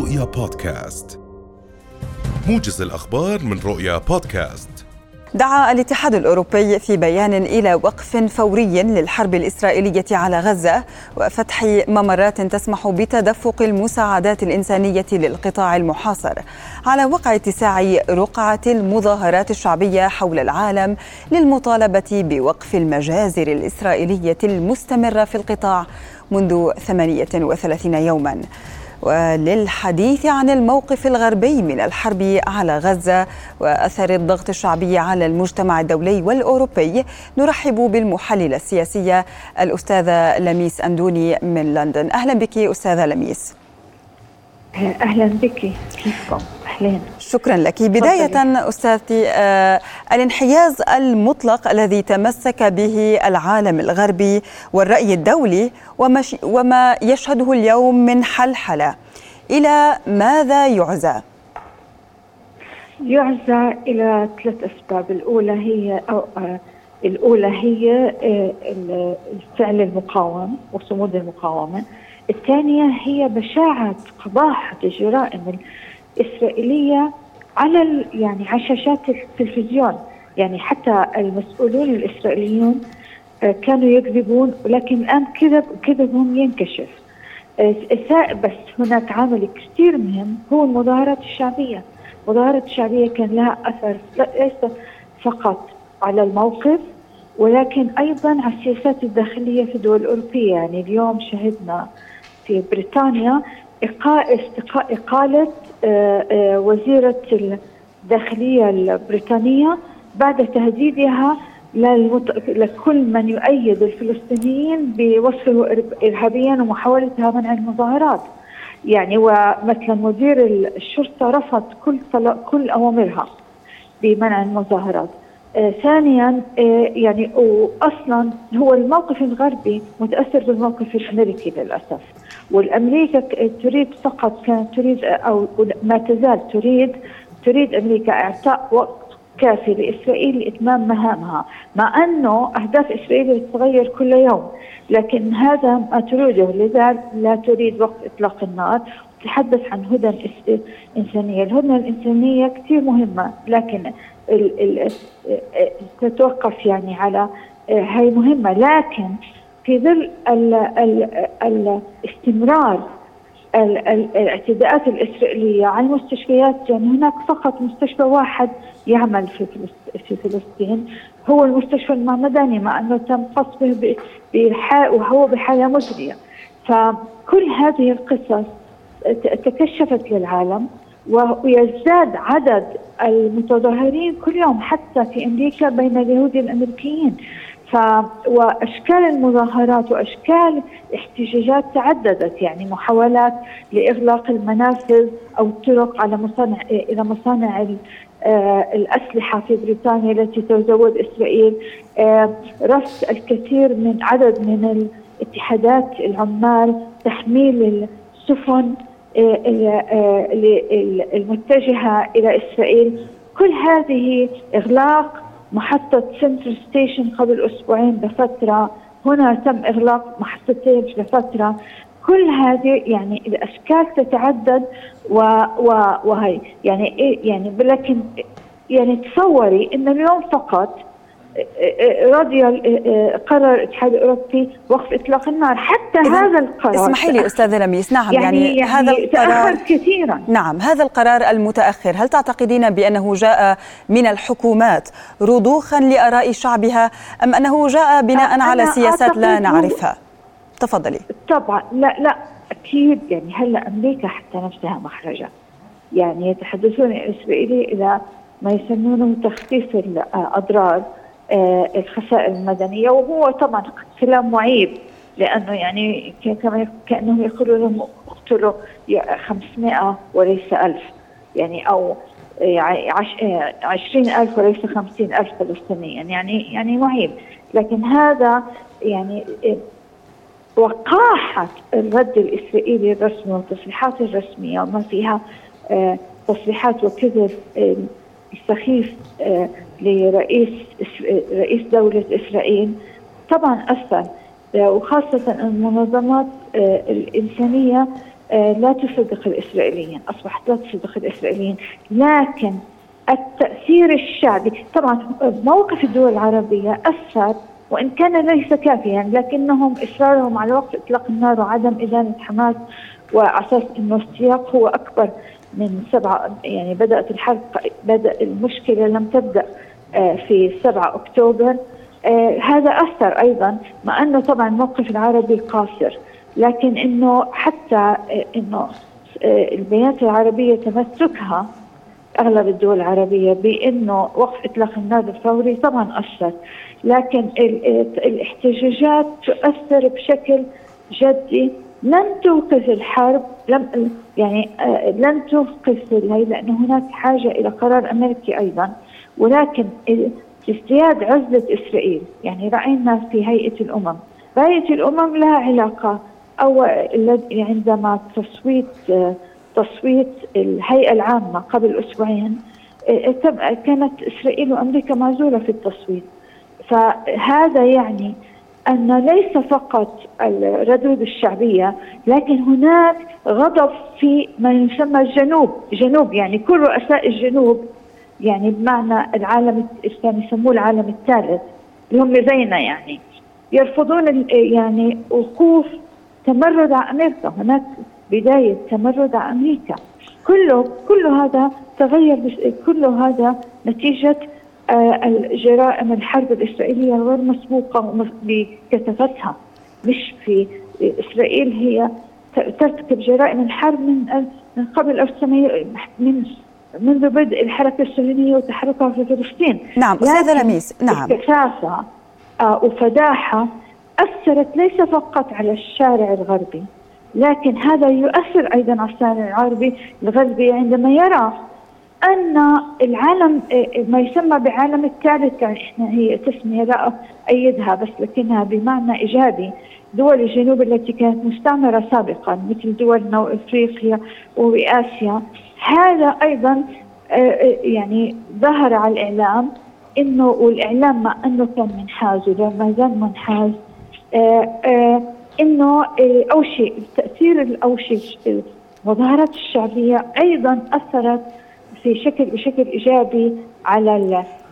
رؤيا بودكاست. موجز الأخبار من رؤيا بودكاست. دعا الاتحاد الأوروبي في بيان إلى وقف فوري للحرب الإسرائيلية على غزة وفتح ممرات تسمح بتدفق المساعدات الإنسانية للقطاع المحاصر. على وقع اتساع رقعة المظاهرات الشعبية حول العالم للمطالبة بوقف المجازر الإسرائيلية المستمرة في القطاع منذ 38 يوما. وللحديث عن الموقف الغربي من الحرب على غزة وأثر الضغط الشعبي على المجتمع الدولي والأوروبي نرحب بالمحلله السياسيه الاستاذه لميس أندوني من لندن. أهلا بك أستاذة لميس. أهلا بك. كيفكم؟ اهلين شكرا لك. بداية أستاذتي آه الانحياز المطلق الذي تمسك به العالم الغربي والرأي الدولي وما يشهده اليوم من حلحلة. إلى ماذا يعزى؟ يعزى إلى ثلاث أسباب. الأولى هي أو آه الأولى هي آه الفعل المقاوم وصمود المقاومة. الثانية هي بشاعة قباحة الجرائم الإسرائيلية على يعني على شاشات التلفزيون. يعني حتى المسؤولون الإسرائيليون كانوا يكذبون ولكن الآن كذب كذبهم ينكشف. بس هناك عامل كثير مهم هو المظاهرات الشعبية. المظاهرات الشعبية كان لها أثر ليس فقط على الموقف ولكن أيضا على السياسات الداخلية في الدول الأوروبية. يعني اليوم شهدنا في بريطانيا إقالة وزيرة الداخلية البريطانية بعد تهديدها لكل من يؤيد الفلسطينيين بوصفه إرهابيا ومحاولتها منع المظاهرات. يعني ومثلا مدير الشرطة رفض كل كل أوامرها بمنع المظاهرات. آه ثانيا آه يعني واصلا هو الموقف الغربي متأثر بالموقف الأمريكي للأسف. والأمريكا تريد فقط كانت تريد أو ما تزال تريد تريد أمريكا إعطاء وقت كافي لإسرائيل لإتمام مهامها مع أنه أهداف إسرائيل تتغير كل يوم لكن هذا ما تريده لذلك لا تريد وقت إطلاق النار. تتحدث عن هدن إنسانية، الهدنه الإنسانية كثير مهمة لكن ال ال تتوقف يعني على هي مهمة لكن في ظل الاستمرار الاعتداءات الإسرائيلية على المستشفيات يعني هناك فقط مستشفى واحد يعمل في في فلسطين. هو المستشفى المعمداني مع أنه تم قصفه وهو بحالة مزرية. فكل هذه القصص تكشفت للعالم ويزداد عدد المتظاهرين كل يوم حتى في أمريكا بين اليهود الامريكيين ف وأشكال المظاهرات وأشكال الاحتجاجات تعددت يعني محاولات لإغلاق المنافذ أو الطرق على مصانع إلى مصانع الأسلحة في بريطانيا التي تزود إسرائيل. رفض الكثير من عدد من الاتحادات العمال تحميل السفن المتجهة إلى إسرائيل. كل هذه إغلاق محطة Central Station قبل أسبوعين بفترة. هنا تم إغلاق محطتين لفترة. كل هذه يعني الأشكال تتعدد و و وهي يعني إيه يعني لكن يعني تصوري إن اليوم فقط رضي قرر الاتحاد الاوروبي وقف إطلاق النار. حتى هذا القرار اسمحي لي أستاذة لميس نعم يعني, يعني, يعني هذا القرار كثيرا. نعم هذا القرار المتأخر هل تعتقدين بأنه جاء من الحكومات رضوخا لآراء شعبها أم أنه جاء بناء على سياسات لا نعرفها؟ تفضلي. طبعا لا لا أكيد. يعني هلأ أمريكا حتى نفسها محرجه يعني يتحدثون الاسرائيلي إلى ما يسمونه تخفيف الأضرار. الخسائر المدنية وهو طبعا كلام معيب لأنه يعني كما كأنهم يقولوا لهم اقتلوا 500 وليس ألف يعني أو عشرين ألف وليس خمسين ألف فلسطينيا يعني يعني معيب. لكن هذا يعني وقاحة الرد الإسرائيلي الرسمي والتصريحات الرسمية وما فيها تصريحات وكذب السخيف لرئيس رئيس دولة إسرائيل. طبعا أثر وخاصة المنظمات الإنسانية لا تصدق الإسرائيليين أصبحت لا تصدق الإسرائيليين. لكن التأثير الشعبي طبعا موقف الدول العربية أثر وإن كان ليس كافيا لكنهم إصرارهم على وقف إطلاق النار وعدم إدانة حماس وعلى أساس أنه السياق هو أكبر من سبعة يعني بدأت الحرب بدأ المشكلة لم تبدأ. آه، في 7 أكتوبر. آه، هذا أثر أيضا مع أنه طبعا الموقف العربي قاصر لكن أنه حتى آه، أنه البيانات العربية تمسكها أغلب الدول العربية بإنه وقف إطلاق النار الفوري طبعا اثر لكن الاحتجاجات تؤثر بشكل جدي. لن توقف الحرب لم يعني آه، لن توقف لأنه هناك حاجة إلى قرار أمريكي أيضا. ولكن ازدياد عزلة إسرائيل. يعني راينا في هيئة الأمم؟ هيئة الأمم لها علاقة. أو عندما تصويت تصويت الهيئة العامة قبل أسبوعين آه، كانت إسرائيل وأمريكا معزوله في التصويت. فهذا يعني أن ليس فقط الردود الشعبية لكن هناك غضب في ما يسمى الجنوب. جنوب يعني كل رؤساء الجنوب يعني بمعنى العالم الثاني يسموه العالم الثالث اللي هم زينا يعني. يرفضون يعني وقوف تمرد على أمريكا. هناك بداية تمرد على أمريكا. كله كل هذا تغير كله هذا نتيجة آه، الجرائم الحرب الإسرائيلية غير مسبوقة بكثفتها مش في إسرائيل هي ترتكب جرائم الحرب من من قبل 1900 من منذ بدء الحركة الصهيونية وتحركها في فلسطين. نعم أستاذة لميس نعم. كثافة آه، وفداحة أثرت ليس فقط على الشارع الغربي لكن هذا يؤثر أيضا على الشارع الغربي الغربي عندما يرى أن العالم ما يسمى بعالم الثالث إحنا هي تسمية لا ايدها بس لكنها بمعنى إيجابي. دول الجنوب التي كانت مستعمرة سابقا مثل دول إفريقيا وآسيا. هذا أيضا آه، آه، يعني ظهر على الإعلام إنه والإعلام مع إنه كان منحاز وما زال منحاز آه، إنه أول شيء التاثير اول شيء المظاهرات الشعبية أيضا أثرت في شكل بشكل إيجابي على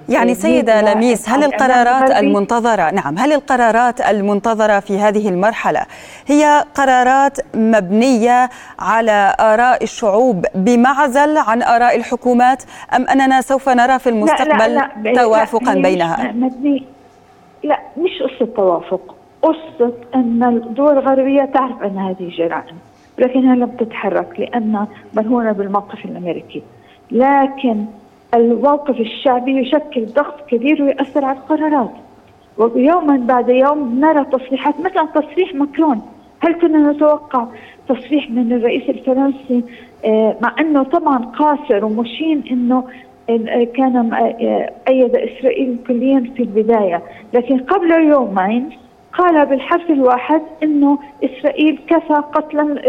يعني سيدة لميس هل القرارات المنتظرة نعم هل القرارات المنتظرة في هذه المرحلة هي قرارات مبنية على آراء الشعوب بمعزل عن آراء الحكومات أم أننا سوف نرى في المستقبل لا لا لا توافقا لا بينها؟ مبني لا مش قصة توافق قصة أن الدول الغربية تعرف أن هذه جرائم لكنها لم تتحرك لأنها مرهونة بالموقف الأمريكي. لكن الموقف الشعبي يشكل ضغط كبير ويأثر على القرارات. ويوما بعد يوم نرى تصريحات مثلا تصريح ماكرون. هل كنا نتوقع تصريح من الرئيس الفرنسي؟ آه، مع إنه طبعا قاصر ومشين إنه آه، كان آه، أيد إسرائيل كليا في البداية. لكن قبل يومين قال بالحرف الواحد إنه إسرائيل كفى قتلا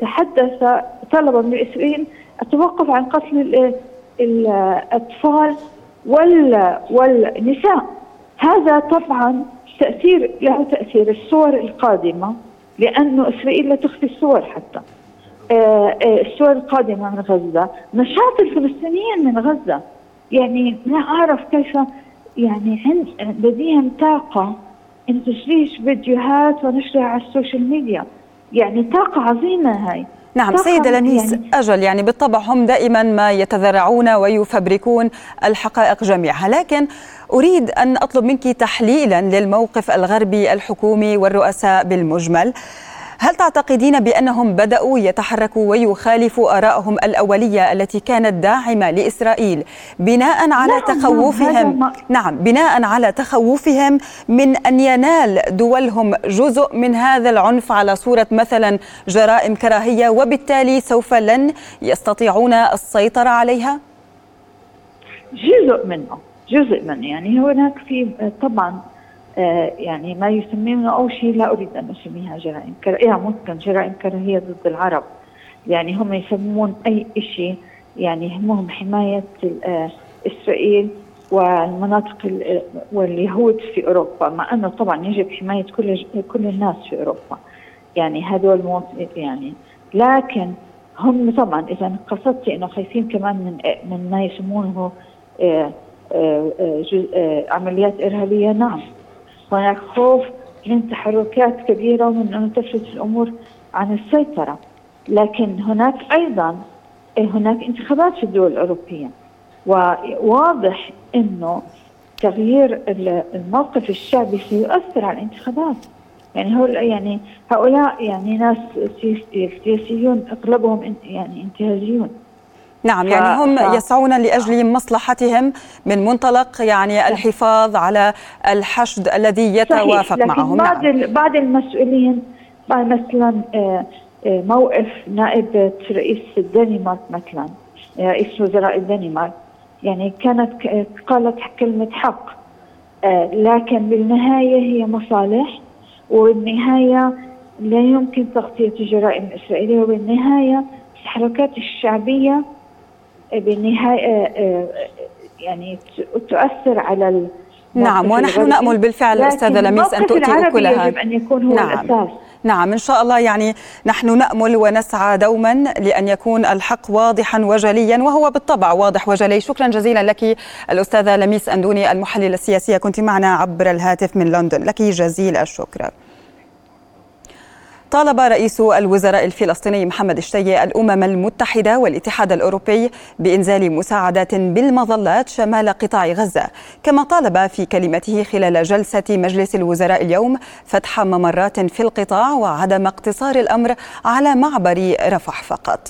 تحدث طلب من إسرائيل. التوقف عن قتل الأطفال والنساء. هذا طبعا تأثير له تأثير الصور القادمة لأنه إسرائيل لا تخفي الصور حتى. آه، آه، الصور القادمة من غزة نشاط الفلسطينيين من غزة. يعني لا أعرف كيف يعني لديهم طاقة إن تشريش فيديوهات ونشرها على ال social media. يعني طاقة عظيمة هاي. نعم سيدة لميس يعني. أجل يعني بالطبع هم دائما ما يتذرعون ويفبركون الحقائق جميعها. لكن أريد أن أطلب منك تحليلا للموقف الغربي الحكومي والرؤساء بالمجمل. هل تعتقدين بأنهم بدأوا يتحركوا ويخالفوا ارائهم الأولية التي كانت داعمة لإسرائيل بناء على تخوفهم نعم بناء على تخوفهم من أن ينال دولهم جزء من هذا العنف على صورة مثلا جرائم كراهية وبالتالي سوف لن يستطيعون السيطرة عليها؟ جزء منه جزء منه يعني هناك في طبعا يعني ما يسمونه أول شيء لا أريد أن أسميها جرائم كراهية ممكن جرائم كراهية ضد العرب. يعني هم يسمون أي شيء يعني يهمهم حماية آه، إسرائيل والمناطق واليهود في أوروبا. مع أنه طبعا يجب حماية كل كل الناس في أوروبا. يعني هذول يعني لكن هم طبعا إذا قصدت إنه خايفين كمان من من ما يسمونه آه، آه، آه، عمليات إرهابية. نعم. هناك خوف من تحركات كبيرة ومن انه تفلت الأمور عن السيطرة. لكن هناك أيضا هناك انتخابات في الدول الأوروبية. وواضح إنه تغيير الموقف الشعبي سيؤثر على الانتخابات. يعني هو يعني هؤلاء يعني ناس سياسيون أغلبهم يعني انتهازيون. نعم يعني هم ف... يسعون لأجل مصلحتهم من منطلق يعني الحفاظ على الحشد الذي يتوافق صحيح. معهم بعض نعم. بعض المسؤولين مثلا آه، آه، موقف نائب رئيس الدنمارك مثلا رئيس وزراء الدنمارك يعني كانت قالت كلمة حق آه، لكن بالنهاية هي مصالح وبالنهاية لا يمكن تغطية الجرائم الإسرائيلية وبالنهاية الحركات الشعبية بالنهايه آه، آه، يعني تؤثر على نعم ونحن نأمل بالفعل أستاذة لميس أن تؤتي اكلها يجب أن يكون هو نعم. الأساس. نعم إن شاء الله يعني نحن نأمل ونسعى دوما لأن يكون الحق واضحا وجليا وهو بالطبع واضح وجلي. شكرا جزيلا لك الأستاذة لميس أندوني المحللة السياسية. كنت معنا عبر الهاتف من لندن. لك جزيل الشكر. طالب رئيس الوزراء الفلسطيني محمد الشتي الأمم المتحدة والاتحاد الأوروبي بإنزال مساعدات بالمظلات شمال قطاع غزة. كما طالب في كلمته خلال جلسة مجلس الوزراء اليوم فتح ممرات في القطاع وعدم اقتصار الأمر على معبر رفح فقط.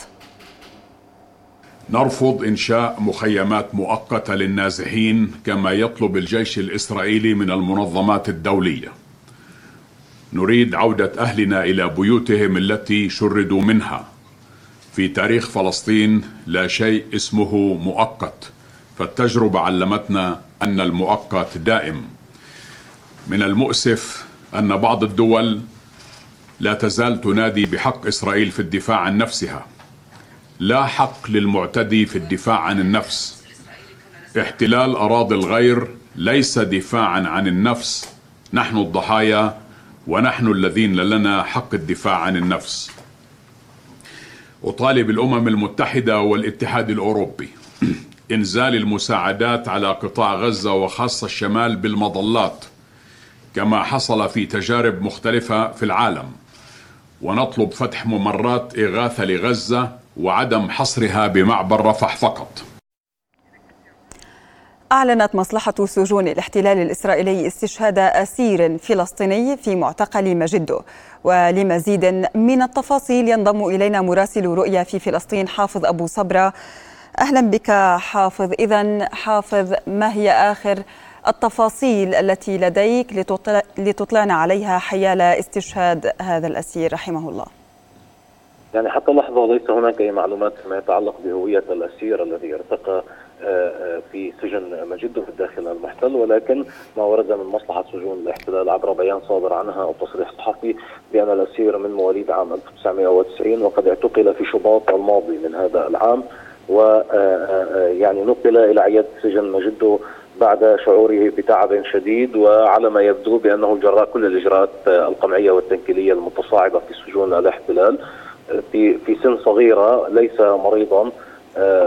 نرفض إنشاء مخيمات مؤقتة للنازحين كما يطلب الجيش الإسرائيلي من المنظمات الدولية. نريد عودة أهلنا إلى بيوتهم التي شردوا منها. في تاريخ فلسطين لا شيء اسمه مؤقت فالتجربة علمتنا أن المؤقت دائم. من المؤسف أن بعض الدول لا تزال تنادي بحق إسرائيل في الدفاع عن نفسها. لا حق للمعتدي في الدفاع عن النفس. احتلال أراضي الغير ليس دفاعا عن النفس. نحن الضحايا ونحن الذين لنا حق الدفاع عن النفس. أطالب الأمم المتحدة والاتحاد الأوروبي إنزال المساعدات على قطاع غزة وخاصة الشمال بالمظلات كما حصل في تجارب مختلفة في العالم. ونطلب فتح ممرات إغاثة لغزة وعدم حصرها بمعبر رفح فقط. أعلنت مصلحة سجون الاحتلال الإسرائيلي استشهاد أسير فلسطيني في معتقل مجدو ولمزيد من التفاصيل ينضم إلينا مراسل رؤيا في فلسطين حافظ أبو صبرة. أهلا بك حافظ. إذا حافظ ما هي آخر التفاصيل التي لديك لتطلعنا عليها حيال استشهاد هذا الأسير رحمه الله؟ يعني حتى اللحظة ليس هناك أي معلومات فيما يتعلق بهوية الأسير الذي ارتقى في سجن مجده في الداخل المحتل ولكن ما ورد من مصلحة سجون الاحتلال عبر بيان صادر عنها أو تصريح صحفي بأن الأسير من مواليد عام 1990 وقد اعتقل في شباط الماضي من هذا العام و يعني نقل إلى عيادة سجن مجده بعد شعوره بتعب شديد وعلى ما يبدو بأنه جراء كل الإجراءات القمعية والتنكيلية المتصاعدة في سجون الاحتلال. في في سن صغيرة ليس مريضا آه،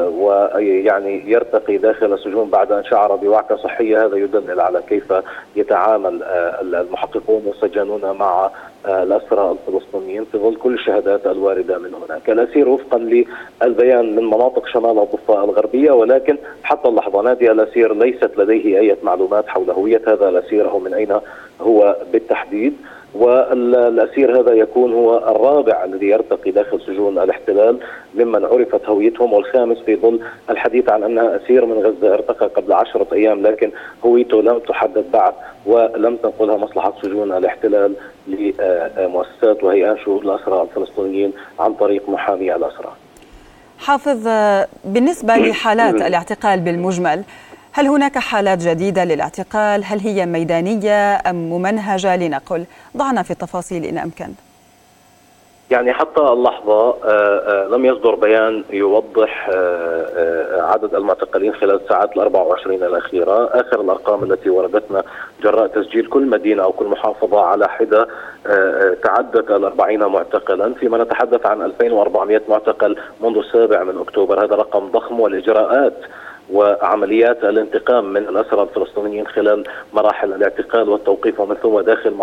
ويعني يرتقي داخل السجون بعد أن شعر بوعكه صحية. هذا يدلل على كيف يتعامل آه، المحققون والسجانون مع آه، الأسرى الفلسطينيين في ظل كل الشهادات الواردة من هناك، الاسير وفقا للبيان من مناطق شمال الضفه الغربية ولكن حتى اللحظة نادي الاسير ليست لديه أي معلومات حول هوية هذا. الاسير أو من أين هو بالتحديد. والاسير هذا يكون هو الرابع الذي يرتقي داخل سجون الاحتلال ممن عرفت هويتهم والخامس في ظل الحديث عن أنها أسير من غزة ارتقى قبل عشرة أيام لكن هويته لم تحدد بعد ولم تنقلها مصلحة سجون الاحتلال لمؤسسات وهيئات شؤون الأسرى الفلسطينيين عن طريق محامي الأسرى. حافظ بالنسبة لحالات الاعتقال بالمجمل هل هناك حالات جديدة للاعتقال؟ هل هي ميدانية أم ممنهجة لنقل؟ ضعنا في التفاصيل إن أمكن. يعني حتى اللحظة آه، آه، لم يصدر بيان يوضح آه، عدد المعتقلين خلال الساعات ال 24 الأخيرة آخر الأرقام التي وردتنا جراء تسجيل كل مدينة أو كل محافظة على حدة تعدت ال 40 معتقلا فيما نتحدث عن 2400 معتقل منذ السابع من أكتوبر هذا رقم ضخم والإجراءات وعمليات الانتقام من الأسرى الفلسطينيين خلال مراحل الاعتقال والتوقيف ومن ثم داخل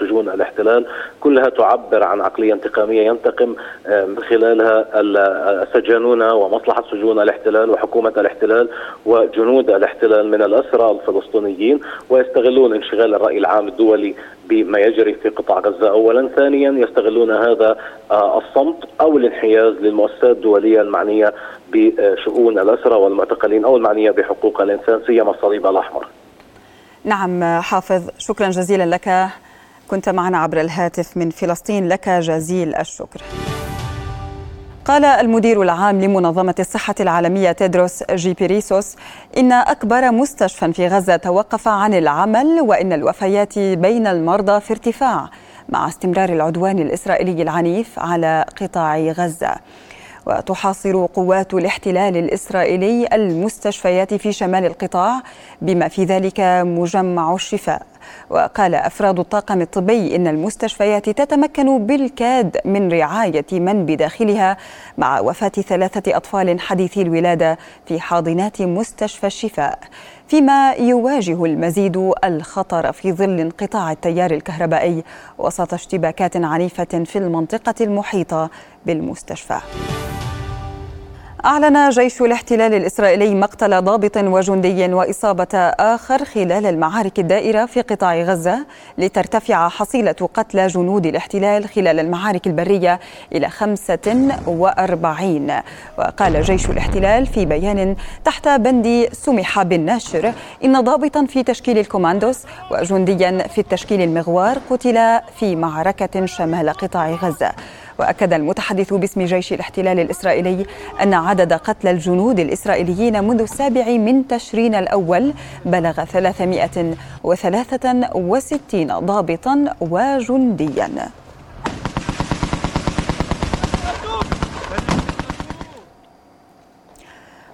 سجون الاحتلال. كلها تعبر عن عقلية انتقامية ينتقم آه، من خلالها السجانون ومصلحة سجون الاحتلال وحكومة الاحتلال وجنود الاحتلال من الأسرى الفلسطينيين ويستغلون انشغال الرأي العام الدولي بما يجري في قطاع غزة. أولا ثانيا يستغلون هذا آه، الصمت أو الانحياز للمؤسسات الدولية المعنية بشؤون الأسرى والمعتقلين أو المعنية بحقوق الإنسان سيما الصليب الأحمر. نعم حافظ شكرا جزيلا لك. كنت معنا عبر الهاتف من فلسطين لك جزيل الشكر. قال المدير العام لمنظمة الصحة العالمية تيدروس جيبيريسوس إن أكبر مستشفى في غزة توقف عن العمل وإن الوفيات بين المرضى في ارتفاع مع استمرار العدوان الإسرائيلي العنيف على قطاع غزة. وتحاصر قوات الاحتلال الإسرائيلي المستشفيات في شمال القطاع بما في ذلك مجمع الشفاء. وقال أفراد الطاقم الطبي إن المستشفيات تتمكن بالكاد من رعاية من بداخلها مع وفاة ثلاثة أطفال حديثي الولادة في حاضنات مستشفى الشفاء. فيما يواجه المزيد الخطر في ظل انقطاع التيار الكهربائي وسط اشتباكات عنيفة في المنطقة المحيطة بالمستشفى. أعلن جيش الاحتلال الإسرائيلي مقتل ضابط وجندي وإصابة آخر خلال المعارك الدائرة في قطاع غزة لترتفع حصيلة قتلى جنود الاحتلال خلال المعارك البرية إلى 45 وقال جيش الاحتلال في بيان تحت بند سمح بالنشر إن ضابطا في تشكيل الكوماندوس وجنديا في التشكيل المغوار قتل في معركة شمال قطاع غزة. وأكد المتحدث باسم جيش الاحتلال الإسرائيلي أن عدد قتلى الجنود الإسرائيليين منذ السابع من تشرين الأول بلغ 363 ضابطا وجنديا.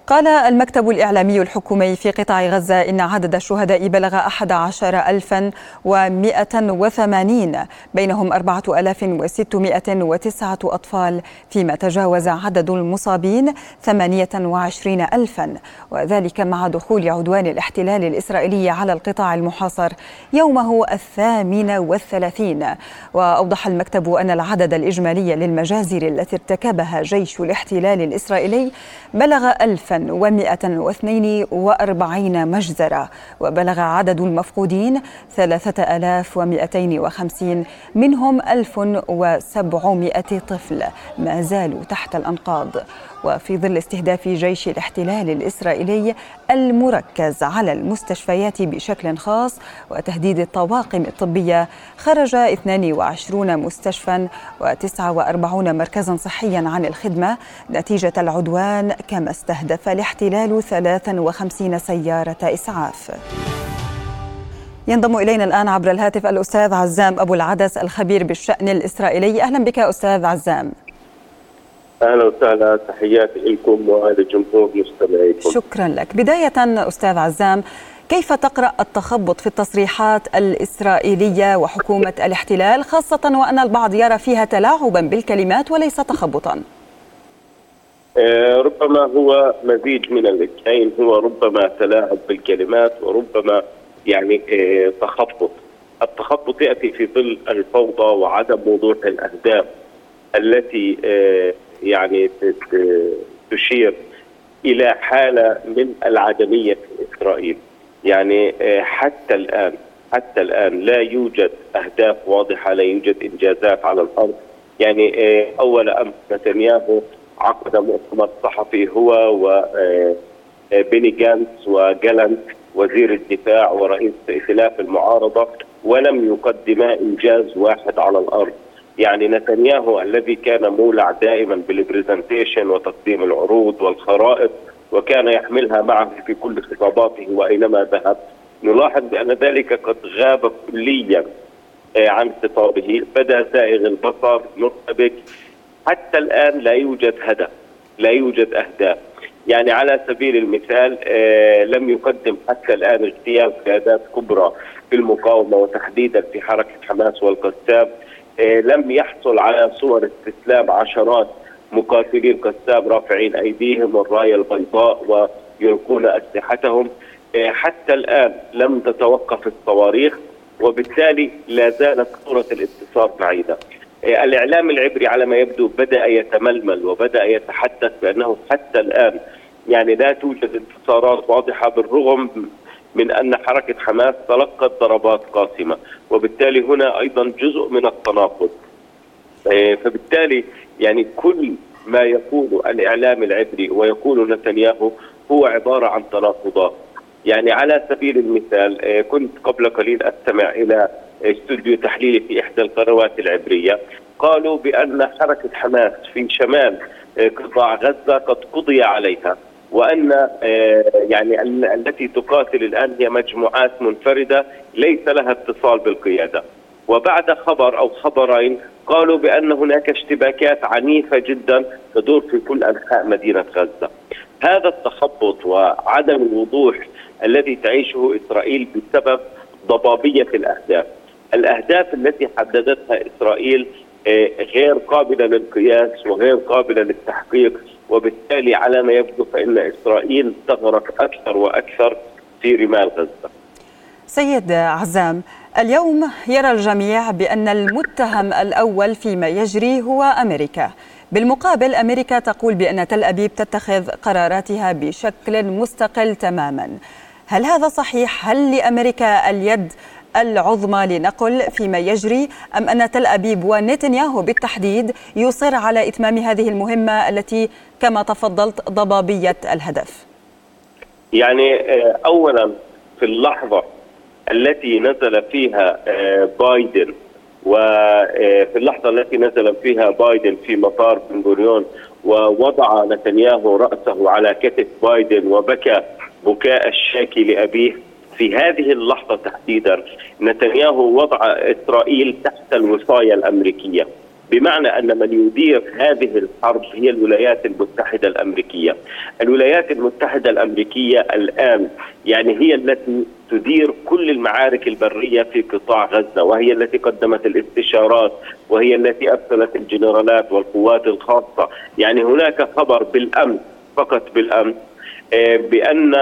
قال المكتب الإعلامي الحكومي في قطاع غزة إن عدد الشهداء بلغ 11180 بينهم 4609 أطفال فيما تجاوز عدد المصابين 28000 وذلك مع دخول عدوان الاحتلال الإسرائيلي على القطاع المحاصر يومه الثامن والثلاثين. وأوضح المكتب أن العدد الإجمالي للمجازر التي ارتكبها جيش الاحتلال الإسرائيلي بلغ 1000 1142 مجزرة وبلغ عدد المفقودين 3250 منهم 1700 طفل ما زالوا تحت الأنقاض. وفي ظل استهداف جيش الاحتلال الإسرائيلي المركز على المستشفيات بشكل خاص وتهديد الطواقم الطبية. خرج 22 مستشفى و49 مركزا صحيا عن الخدمة. نتيجة العدوان كما استهدف الاحتلال 53 سيارة إسعاف. ينضم إلينا الآن عبر الهاتف الأستاذ عزام أبو العدس الخبير بالشأن الإسرائيلي. أهلا بك أستاذ عزام. أهلا وسهلا تحياتي لكم ولجمهور مستمعيكم. شكرا لك. بداية أستاذ عزام كيف تقرأ التخبط في التصريحات الإسرائيلية وحكومة الاحتلال خاصة وأن البعض يرى فيها تلاعبا بالكلمات وليس تخبطا؟ آه، ربما هو مزيج من الاثنين هو ربما تلاعب بالكلمات وربما يعني آه، تخبط. التخبط يأتي في ظل الفوضى وعدم وضوح الأهداف التي آه، يعني تشير إلى حالة من العدمية في إسرائيل. يعني آه، حتى الآن حتى الآن لا يوجد أهداف واضحة لا يوجد إنجازات على الأرض. يعني آه، أول امس نتنياهو عقد مؤتمر صحفي هو و آه، بيني جانس وجالنت وزير الدفاع ورئيس ائتلاف المعارضة ولم يقدما إنجاز واحد على الأرض. يعني نتنياهو الذي كان مولع دائما بالبرزنتيشن وتقديم العروض والخرائط وكان يحملها معه في كل خطاباته وأينما ذهب. نلاحظ بأن ذلك قد غاب كليا عن خطابه. بدا زائغ البصر مرتبك. حتى الآن لا يوجد هدف لا يوجد أهداف. يعني على سبيل المثال آه لم يقدم حتى الآن اغتيال قيادات كبرى في المقاومة وتحديدا في حركة حماس والقسام. آه لم يحصل على صور استسلام عشرات مقاتلين قسام رافعين أيديهم والراية البيضاء ويلقون أسلحتهم آه حتى الآن لم تتوقف الصواريخ وبالتالي لا زالت صورة الانتصار بعيدة. الإعلام العبري على ما يبدو بدأ يتململ وبدأ يتحدث بأنه حتى الآن يعني لا توجد انتصارات واضحة بالرغم من أن حركة حماس تلقت ضربات قاسمة وبالتالي هنا أيضا جزء من التناقض. فبالتالي يعني كل ما يقوله الإعلام العبري ويقوله نتنياهو هو عبارة عن تناقضات. يعني على سبيل المثال كنت قبل قليل أستمع إلى استوديو تحليلي في إحدى القنوات العبرية. قالوا بأن حركة حماس في شمال قطاع غزة قد قضي عليها. وأن يعني التي تقاتل الآن هي مجموعات منفردة ليس لها اتصال بالقيادة. وبعد خبر أو خبرين قالوا بأن هناك اشتباكات عنيفة جدا تدور في كل أنحاء مدينة غزة. هذا التخبط وعدم الوضوح الذي تعيشه إسرائيل بسبب ضبابية الأهداف. الأهداف التي حددتها إسرائيل غير قابلة للقياس وغير قابلة للتحقيق وبالتالي على ما يبدو فإن إسرائيل تغرق أكثر وأكثر في رمال غزة. سيد عزام اليوم يرى الجميع بأن المتهم الأول فيما يجري هو أمريكا. بالمقابل أمريكا تقول بأن تل أبيب تتخذ قراراتها بشكل مستقل تماما. هل هذا صحيح؟ هل لأمريكا اليد العظمى لنقل فيما يجري أم أن تل أبيب ونتنياهو بالتحديد يصر على إتمام هذه المهمة التي كما تفضلت ضبابية الهدف؟ يعني اولا في اللحظة التي نزل فيها بايدن وفي اللحظة التي نزل فيها بايدن في مطار بن غوريون ووضع نتنياهو رأسه على كتف بايدن وبكى بكاء الشاكي لأبيه في هذه اللحظة تحديدا نتنياهو وضع إسرائيل تحت الوصاية الأمريكية بمعنى أن من يدير هذه الحرب هي الولايات المتحدة الأمريكية. الولايات المتحدة الأمريكية الآن يعني هي التي تدير كل المعارك البرية في قطاع غزة وهي التي قدمت الاستشارات وهي التي أرسلت الجنرالات والقوات الخاصة. يعني هناك خبر بالأمس فقط بالأمس بأن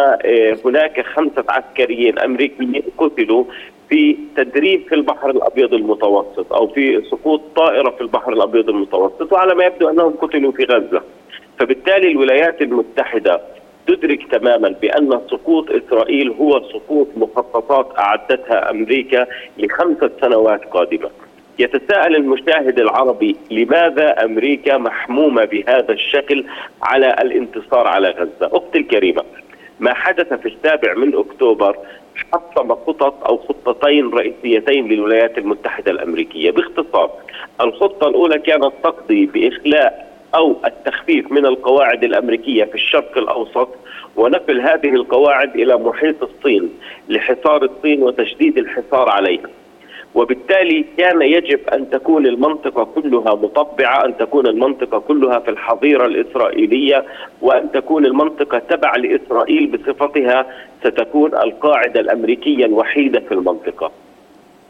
هناك خمسة عسكريين أمريكيين قتلوا في تدريب في البحر الأبيض المتوسط أو في سقوط طائرة في البحر الأبيض المتوسط وعلى ما يبدو أنهم قتلوا في غزة. فبالتالي الولايات المتحدة تدرك تماما بأن سقوط إسرائيل هو سقوط مخططات أعدتها أمريكا لخمسة سنوات قادمة. يتساءل المشاهد العربي لماذا أمريكا محمومة بهذا الشكل على الانتصار على غزة؟ أختي الكريمة ما حدث في السابع من أكتوبر حطم خطط أو خطتين رئيسيتين للولايات المتحدة الأمريكية، باختصار الخطة الأولى كانت تقضي بإخلاء أو التخفيف من القواعد الأمريكية في الشرق الأوسط ونقل هذه القواعد إلى محيط الصين لحصار الصين وتشديد الحصار عليها. وبالتالي كان يجب أن تكون المنطقة كلها مطبعة، أن تكون المنطقة كلها في الحظيرة الإسرائيلية وأن تكون المنطقة تبع لإسرائيل بصفتها ستكون القاعدة الأمريكية الوحيدة في المنطقة.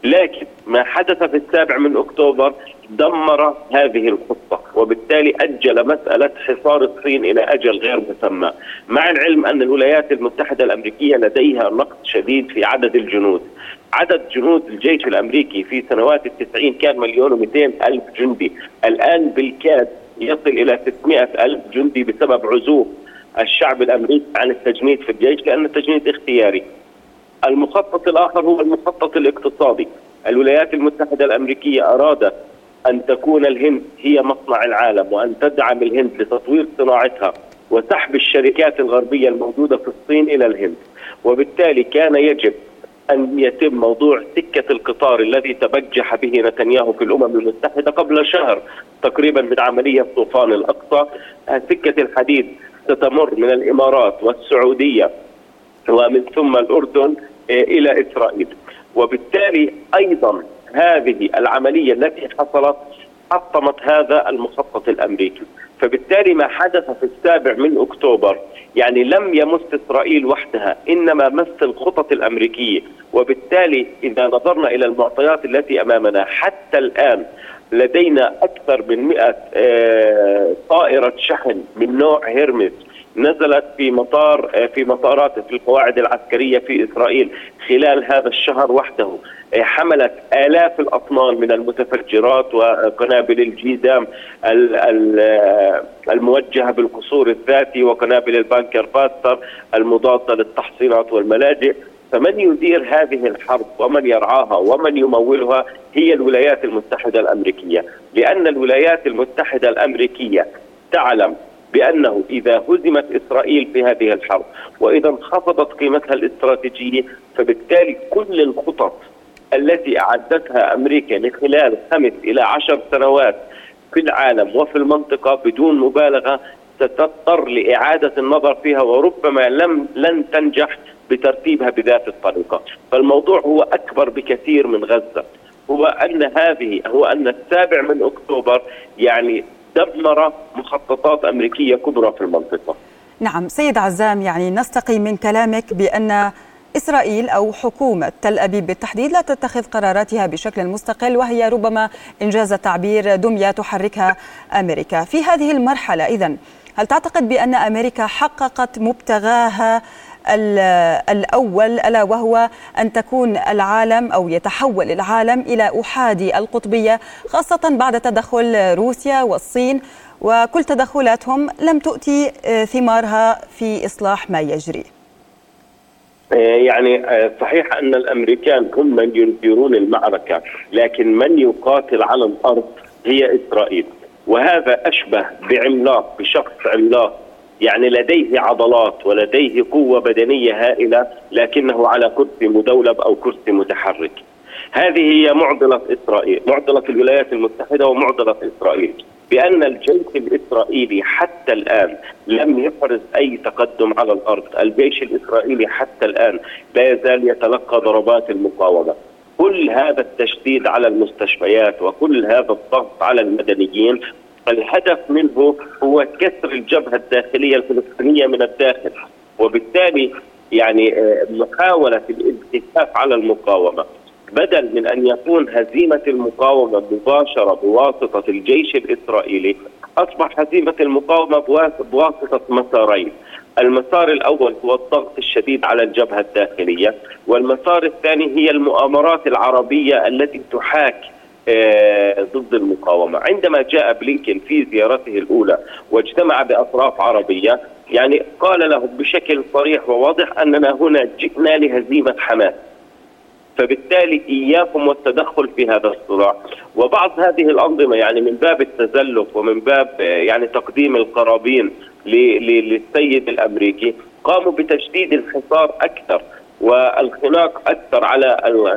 لكن ما حدث في السابع من أكتوبر دمر هذه الخطة وبالتالي أجل مسألة حصار الصين إلى أجل غير مسمى، مع العلم أن الولايات المتحدة الأمريكية لديها نقص شديد في عدد الجنود، عدد جنود الجيش الأمريكي في سنوات التسعين كان مليون ومئتين ألف جندي، الآن بالكاد يصل إلى 600 ألف جندي بسبب عزوف الشعب الأمريكي عن التجنيد في الجيش لأن التجنيد اختياري. المخطط الآخر هو المخطط الاقتصادي، الولايات المتحدة الأمريكية ارادت أن تكون الهند هي مصنع العالم وأن تدعم الهند لتطوير صناعتها وسحب الشركات الغربية الموجودة في الصين إلى الهند، وبالتالي كان يجب أن يتم موضوع سكة القطار الذي تبجح به نتنياهو في الأمم المتحدة قبل شهر تقريبا من عملية طوفان الأقصى، سكة الحديد ستمر من الإمارات والسعودية ومن ثم الأردن إلى إسرائيل، وبالتالي أيضا هذه العملية التي حصلت حطمت هذا المخطط الأمريكي. فبالتالي ما حدث في السابع من أكتوبر يعني لم يمس إسرائيل وحدها إنما مس الخطط الأمريكية. وبالتالي إذا نظرنا إلى المعطيات التي أمامنا حتى الآن لدينا أكثر من 100 آه، طائرة شحن من نوع هيرمس نزلت في مطار آه، في مطارات في القواعد العسكرية في إسرائيل خلال هذا الشهر وحده. آه، حملت آلاف الأطنان من المتفجرات وقنابل ال JDAM آه، الموجهة بالقصور الذاتي وقنابل ال bunker buster المضادة للتحصينات والملاجئ. فمن يدير هذه الحرب ومن يرعاها ومن يمولها هي الولايات المتحدة الأمريكية. لأن الولايات المتحدة الأمريكية تعلم بأنه إذا هزمت إسرائيل في هذه الحرب وإذا انخفضت قيمتها الاستراتيجية فبالتالي كل الخطط التي أعدتها أمريكا لخلال خمس إلى عشر سنوات في العالم وفي المنطقة بدون مبالغة ستضطر لإعادة النظر فيها وربما لم لن تنجح بترتيبها بذات الطريقة، فالموضوع هو أكبر بكثير من غزة، هو أن هذه هو أن السابع من أكتوبر يعني دمر مخططات أمريكية كبرى في المنطقة. نعم سيد عزام يعني نستقي من كلامك بأن إسرائيل أو حكومة تل أبيب بالتحديد لا تتخذ قراراتها بشكل مستقل وهي ربما إنجاز التعبير دمية تحركها أمريكا في هذه المرحلة إذن هل تعتقد بأن أمريكا حققت مبتغاها الأول ألا وهو أن تكون العالم أو يتحول العالم إلى أحادي القطبية خاصة بعد تدخل روسيا والصين. وكل تدخلاتهم لم تؤتي ثمارها في إصلاح ما يجري. يعني صحيح أن الأمريكان هم من يديرون المعركة لكن من يقاتل على الأرض هي إسرائيل. وهذا أشبه بعملاق بشخص عملاق يعني لديه عضلات ولديه قوة بدنية هائلة لكنه على كرسي مدولب أو كرسي متحرك. هذه هي معضلة إسرائيل معضلة الولايات المتحدة ومعضلة إسرائيل. بأن الجيش الإسرائيلي حتى الآن لم يفرز أي تقدم على الأرض. الجيش الإسرائيلي حتى الآن لا يزال يتلقى ضربات المقاومة. كل هذا التشديد على المستشفيات وكل هذا الضغط على المدنيين الهدف منه هو كسر الجبهة الداخلية الفلسطينية من الداخل وبالتالي يعني آه، محاولة الالتفاف على المقاومة. بدل من أن يكون هزيمة المقاومة مباشرة بواسطة الجيش الإسرائيلي أصبح هزيمة المقاومة بواسطة مسارين. المسار الأول هو الضغط الشديد على الجبهة الداخلية والمسار الثاني هي المؤامرات العربية التي تحاك آه، ضد المقاومة، عندما جاء بلينكن في زيارته الأولى واجتمع بأطراف عربية يعني قال لهم بشكل صريح وواضح أننا هنا جئنا لهزيمة حماس. فبالتالي إياكم والتدخل في هذا الصراع. وبعض هذه الأنظمة يعني من باب التزلف ومن باب آه، يعني تقديم القرابين للسيد الأمريكي قاموا بتشديد الحصار أكثر. والخناق أكثر على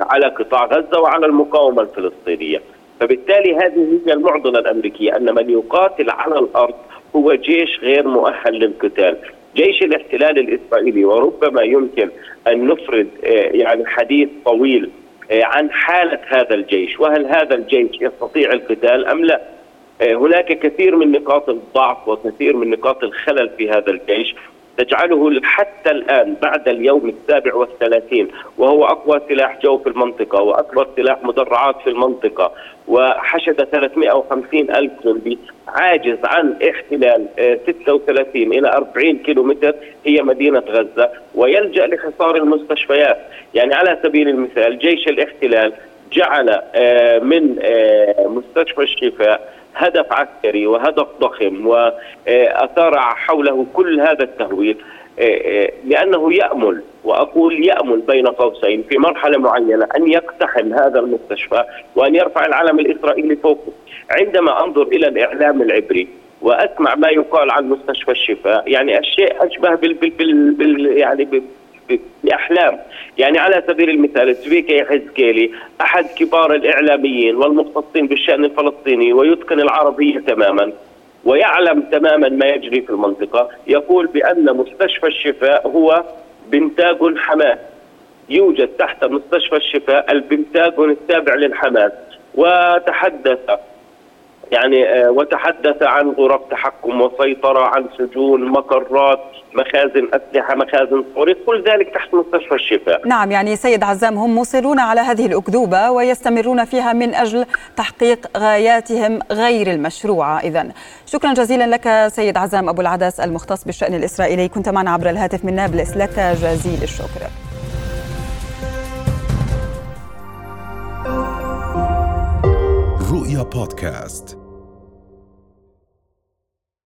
على قطاع غزة وعلى المقاومة الفلسطينية. فبالتالي هذه هي المعضلة الأمريكية أن من يقاتل على الأرض هو جيش غير مؤهل للقتال. جيش الاحتلال الإسرائيلي وربما يمكن أن نفرد آه، يعني حديث طويل آه، عن حالة هذا الجيش. وهل هذا الجيش يستطيع القتال أم لا؟ آه، هناك كثير من نقاط الضعف وكثير من نقاط الخلل في هذا الجيش. تجعله حتى الآن بعد اليوم السابع والثلاثين وهو أقوى سلاح جو في المنطقة وأكبر سلاح مدرعات في المنطقة وحشد 350 ألف جندي عاجز عن احتلال 36 آه، إلى 40 كيلومتر هي مدينة غزة ويلجأ لحصار المستشفيات. يعني على سبيل المثال جيش الاحتلال جعل آه، من آه، مستشفى الشفاء هدف عسكري وهدف ضخم وأثار حوله كل هذا التهويل لأنه يأمل وأقول يأمل بين قوسين في مرحلة معينة أن يقتحم هذا المستشفى وأن يرفع العلم الإسرائيلي فوقه. عندما أنظر إلى الإعلام العبري وأسمع ما يقال عن مستشفى الشفاء يعني الشيء أشبه بال, بال, بال يعني بأحلام. يعني على سبيل المثال سبيكا حزكيلي أحد كبار الإعلاميين والمختصين بالشأن الفلسطيني ويتقن العربية تماما ويعلم تماما ما يجري في المنطقة يقول بأن مستشفى الشفاء هو بنتاج حماس. يوجد تحت مستشفى الشفاء البنتاغون التابع للحماس. وتحدث يعني آه، وتحدث عن غرف تحكم وسيطرة عن سجون مقرات مخازن أسلحة مخازن صواريخ كل ذلك تحت مستشفى الشفاء. نعم يعني سيد عزام هم مصرون على هذه الأكذوبة ويستمرون فيها من أجل تحقيق غاياتهم غير المشروعة. إذا شكرا جزيلا لك سيد عزام أبو العدس المختص بالشأن الإسرائيلي. كنت معنا عبر الهاتف من نابلس لك جزيل الشكر. رؤيا بودكاست